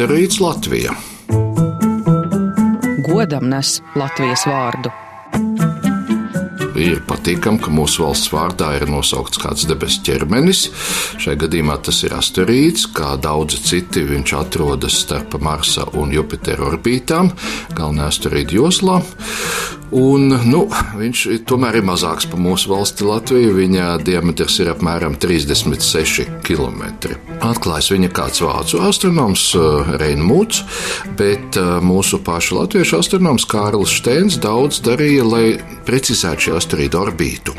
asteroīds Latvija. Godam nes Latvijas vārdu ir patīkami, ka mūsu valsts vārdā ir nosaukts kāds debesu ķermenis. Šai gadījumā tas ir asteroīds, kā daudzi citi. Viņš atrodas starp Marsa un Jupitera orbītām, galvenajā asteroīdu joslā. Un, nu, viņš tomēr ir mazāks par mūsu valsti Latviju. Viņa diametrs ir apmēram 36 km. Atklājis viņa kāds vācu astronoms eh, Reinmūts, bet eh, mūsu pašu latviešu astronoms Kārlis Steins daudz darīja, lai precizētu šī asteroīda orbītu.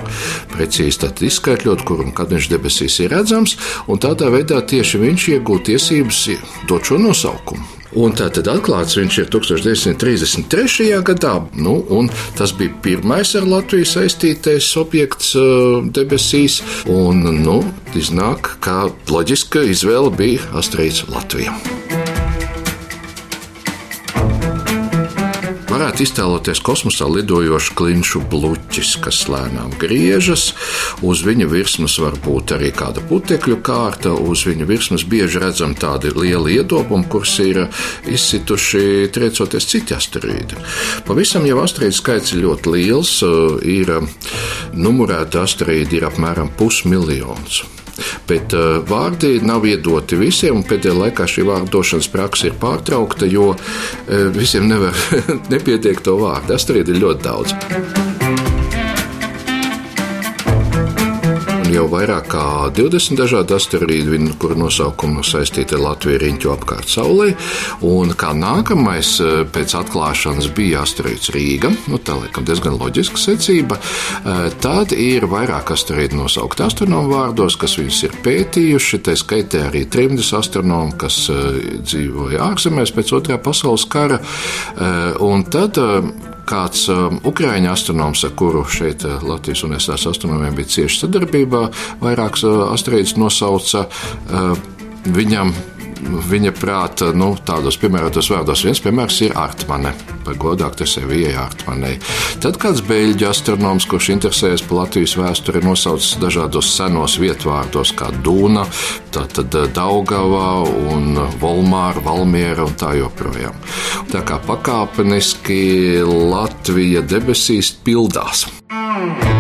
Precīzi tad izskaidrot, kur un kad viņš debesīs ir redzams, un tādā veidā tieši viņš iegūst tiesības dot šo nosaukumu. Un tā tad atklāts viņš ir 1933. gadā, nu, un tas bija pirmais ar Latviju saistītais objekts uh, debesīs. Un, nu, iznāk, ka loģiska izvēle bija astrīts Latvijam. Varētu iztēloties kosmosā lidojošu klinšu bluķis, kas lēnām griežas. Uz viņa virsmas var būt arī kāda putekļu kārta, uz viņa virsmas bieži redzam tādi lieli iedobumi, kurus ir izsituši triecoties citi asteroīdi. Pavisam jau asteroīdu skaits ir ļoti liels, ir numurēta asteroīdi ir apmēram pusmiljons. Bet uh, vārdi nav iedoti visiem, un pēdējā laikā šī vārdu došanas praksa ir pārtraukta, jo uh, visiem nevar nepietiek to vārdu. Astrīdi ir ļoti daudz. Jau vairāk kā 20 dažādi asteroīdi, kuru nosaukumu saistīti ar Latviju riņķu apkārt Saulē. Un kā nākamais eh, pēc atklāšanas bija asteroīds Rīga, nu, tā laikam diezgan loģiska secība. Eh, tad ir vairāk asteroīdu nosaukt astronomu vārdos, kas viņus ir pētījuši. Tā skaitā arī trimdus astronomu, kas eh, dzīvoja ārzemēs pēc otrā pasaules kara. Un tad kāds um, ukrāņu astronoms, ar kuru šeit uh, Latvijas Universitātes astronomiem bija cieša sadarbībā, vairākas uh, asteroīdus nosauca. Uh, viņam viņa prāta, nu, tādos piemērotos vārdos. Viens piemērs ir Artmane, par godu aktrisei Vijai Artmanei. Tad kāds beļģu astronoms, kurš interesējas par Latvijas vēsturi, nosaucis dažādos senos vietvārdos, kā Dūna, tātad eh, Daugavā un Volmāra, Valmiera un tā joprojām. Tā kā pakāpeniski Latvija debesīs pildās. Mm.